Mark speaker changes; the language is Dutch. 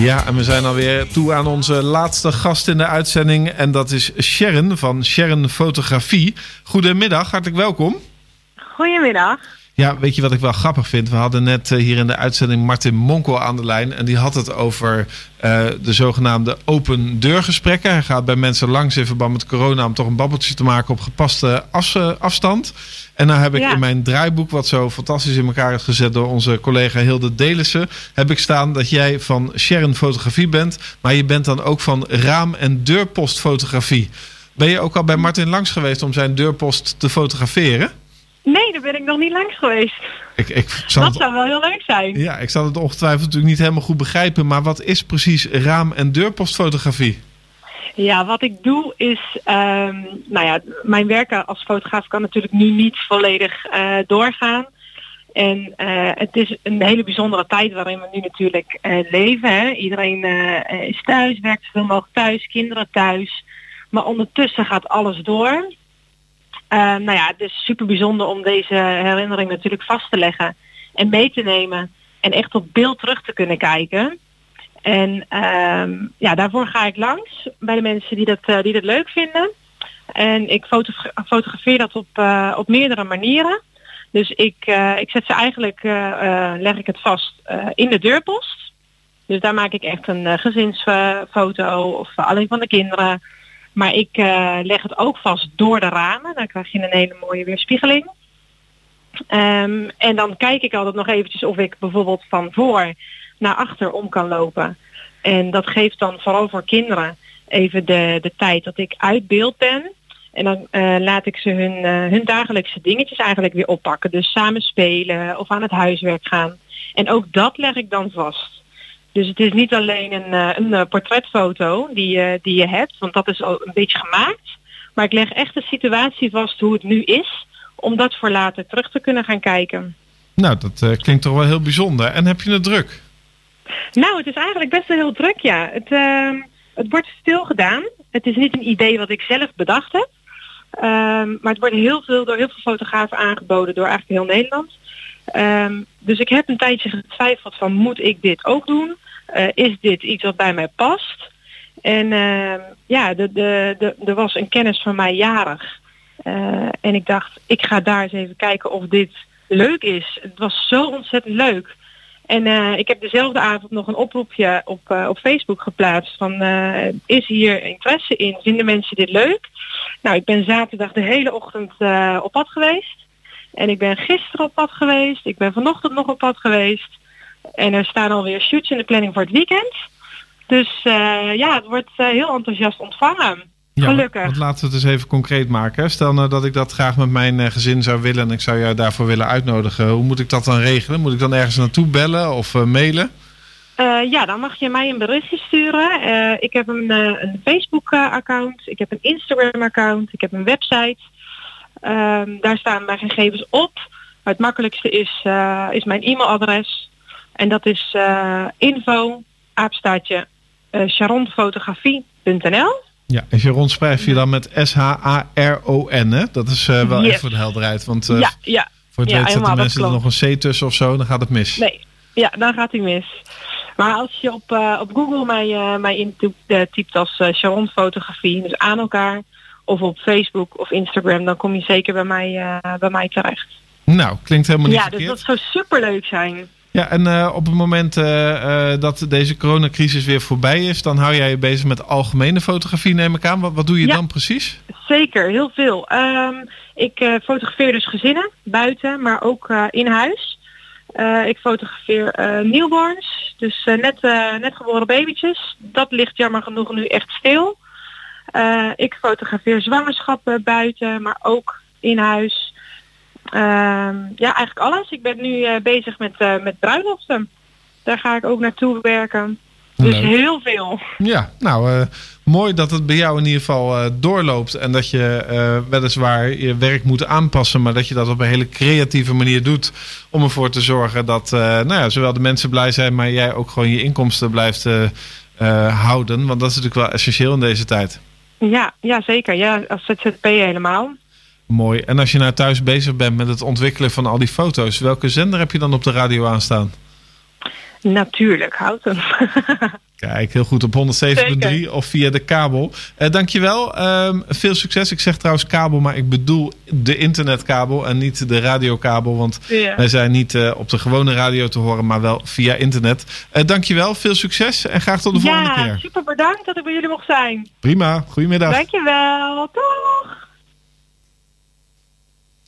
Speaker 1: Ja, en we zijn alweer toe aan onze laatste gast in de uitzending. En dat is Sharon van Sharon Fotografie. Goedemiddag, hartelijk welkom.
Speaker 2: Goedemiddag.
Speaker 1: Ja, weet je wat ik wel grappig vind? We hadden net eh, hier in de uitzending Martin Monkel aan de lijn. En die had het over uh, de zogenaamde open deurgesprekken. Hij gaat bij mensen langs in verband met corona om toch een babbeltje te maken op gepaste af, afstand. En nou heb ik
Speaker 2: Ja.
Speaker 1: in mijn draaiboek, wat zo fantastisch in elkaar is gezet door onze collega Hilde Delissen, heb ik staan dat jij van Sharon Fotografie bent. Maar je bent dan ook van raam- en deurpostfotografie. Ben je ook al bij Martin langs geweest om zijn deurpost te fotograferen?
Speaker 2: Nee, daar ben ik nog niet langs geweest.
Speaker 1: Ik, ik, zal
Speaker 2: Dat
Speaker 1: het,
Speaker 2: zou wel heel leuk zijn.
Speaker 1: ja, ik zal het ongetwijfeld natuurlijk niet helemaal goed begrijpen. Maar wat is precies raam- en deurpostfotografie?
Speaker 2: Ja, wat ik doe is, ehm, nou ja, mijn werken als fotograaf kan natuurlijk nu niet volledig eh, doorgaan. En eh, het is een hele bijzondere tijd waarin we nu natuurlijk eh, leven. Hè. Iedereen is thuis, werkt zoveel mogelijk thuis, kinderen thuis. Maar ondertussen gaat alles door. Eh, nou ja, het is super bijzonder om deze herinnering natuurlijk vast te leggen en mee te nemen. En echt op beeld terug te kunnen kijken. En ehm, ja, daarvoor ga ik langs bij de mensen die dat, eh, die dat leuk vinden. En ik fotogra- fotografeer dat op, eh, op meerdere manieren. Dus ik, eh, ik zet ze eigenlijk, leg ik het vast in de deurpost. Dus daar maak ik echt een gezinsfoto of alleen van de kinderen. Maar ik eh, leg het ook vast door de ramen. Dan krijg je een hele mooie weerspiegeling. Ehm, en dan kijk ik altijd nog eventjes of ik bijvoorbeeld van voor naar achter om kan lopen. En dat geeft dan vooral voor kinderen even de, de tijd dat ik uit beeld ben. En dan eh, laat ik ze hun, eh, hun dagelijkse dingetjes eigenlijk weer oppakken. Dus samen spelen of aan het huiswerk gaan. En ook dat leg ik dan vast. Dus het is niet alleen een, eh, een eh, portretfoto die, je die je hebt, want dat is al een beetje gemaakt. Maar ik leg echt de situatie vast hoe het nu is, om dat voor later terug te kunnen gaan kijken.
Speaker 1: Nou, dat eh, klinkt toch wel heel bijzonder. En heb je het druk?
Speaker 2: Nou, het is eigenlijk best wel heel druk, ja. Het, ehm, het wordt stil gedaan. Het is niet een idee wat ik zelf bedacht heb. Ehm, maar het wordt heel veel door heel veel fotografen aangeboden door eigenlijk heel Nederland. Ehm, dus ik heb een tijdje getwijfeld van moet ik dit ook doen? Eh, is dit iets wat bij mij past? En ehm, ja, de, de, de, er was een kennis van mij jarig. Eh, en ik dacht, ik ga daar eens even kijken of dit leuk is. Het was zo ontzettend leuk. En eh, ik heb dezelfde avond nog een oproepje op, eh, op Facebook geplaatst van eh, is hier interesse in? Vinden mensen dit leuk? Nou, ik ben zaterdag de hele ochtend op pad geweest. En ik ben gisteren op pad geweest. Ik ben vanochtend nog op pad geweest. En er staan alweer shoots in de planning voor het weekend. Dus ja, het wordt heel enthousiast ontvangen. Gelukkig.
Speaker 1: Want laten we het eens even concreet maken. Stel nou dat ik dat graag met mijn eh, gezin zou willen en ik zou jou daarvoor willen uitnodigen. Hoe moet ik dat dan regelen? Moet ik dan ergens naartoe bellen of eh, mailen?
Speaker 2: Eh, ja, dan mag je mij een berichtje sturen. Ik heb een, een Facebook-account, ik heb een Instagram-account, ik heb een website. Ehm, daar staan mijn gegevens op. Maar het makkelijkste is, is mijn e-mailadres. En dat is info, aapstaatje, sharonfotografie.nl.
Speaker 1: Ja, en Sharon schrijf je dan met S-H-A-R-O-N, hè? Dat is eh, wel
Speaker 2: Yes.
Speaker 1: echt voor de helderheid. Want eh,
Speaker 2: ja, ja.
Speaker 1: voor het
Speaker 2: ja,
Speaker 1: weet zetten mensen er nog een C tussen of zo, dan gaat het mis.
Speaker 2: Nee, ja, dan gaat hij mis. Maar als je op, eh, op Google mij, eh, mij intypt als eh, Sharon Fotografie, dus aan elkaar, of op Facebook of Instagram, dan kom je zeker bij mij, eh, bij mij terecht.
Speaker 1: Nou, klinkt helemaal niet
Speaker 2: Ja, dus
Speaker 1: verkeerd.
Speaker 2: dat zou superleuk zijn.
Speaker 1: Ja, en eh, op het moment eh, eh, dat deze coronacrisis weer voorbij is, dan hou jij je bezig met algemene fotografie, neem ik aan. Wat, wat doe je
Speaker 2: Ja.
Speaker 1: dan precies?
Speaker 2: Zeker, heel veel. Ehm, ik fotografeer dus gezinnen, buiten, maar ook in huis. Ik fotografeer newborns, dus net, net geboren babytjes. Dat ligt jammer genoeg nu echt stil. Ik fotografeer zwangerschappen buiten, maar ook in huis. Ehm, ja, eigenlijk alles. Ik ben nu eh, bezig met, eh, met bruiloften. Daar ga ik ook naartoe werken. Dus
Speaker 1: Leuk.
Speaker 2: heel veel.
Speaker 1: Ja, nou, eh, mooi dat het bij jou in ieder geval doorloopt. En dat je weliswaar je werk moet aanpassen, maar dat je dat op een hele creatieve manier doet. Om ervoor te zorgen dat nou ja, zowel de mensen blij zijn, maar jij ook gewoon je inkomsten blijft houden. Want dat is natuurlijk wel essentieel in deze tijd.
Speaker 2: Ja, ja zeker. Ja, als ZZP helemaal.
Speaker 1: Mooi. En als je nou thuis bezig bent met het ontwikkelen van al die foto's, welke zender heb je dan op de radio aanstaan?
Speaker 2: Natuurlijk, houten.
Speaker 1: Kijk, heel goed op 107.3 of via de kabel. Uh, dankjewel. Um, veel succes. Ik zeg trouwens kabel, maar ik bedoel de internetkabel en niet de radiokabel. Want ja. wij zijn niet uh, op de gewone radio te horen, maar wel via internet. Uh, dankjewel, veel succes en graag tot de
Speaker 2: ja,
Speaker 1: volgende keer.
Speaker 2: super bedankt dat ik bij jullie mocht zijn.
Speaker 1: Prima, goedemiddag.
Speaker 2: Dankjewel, toch.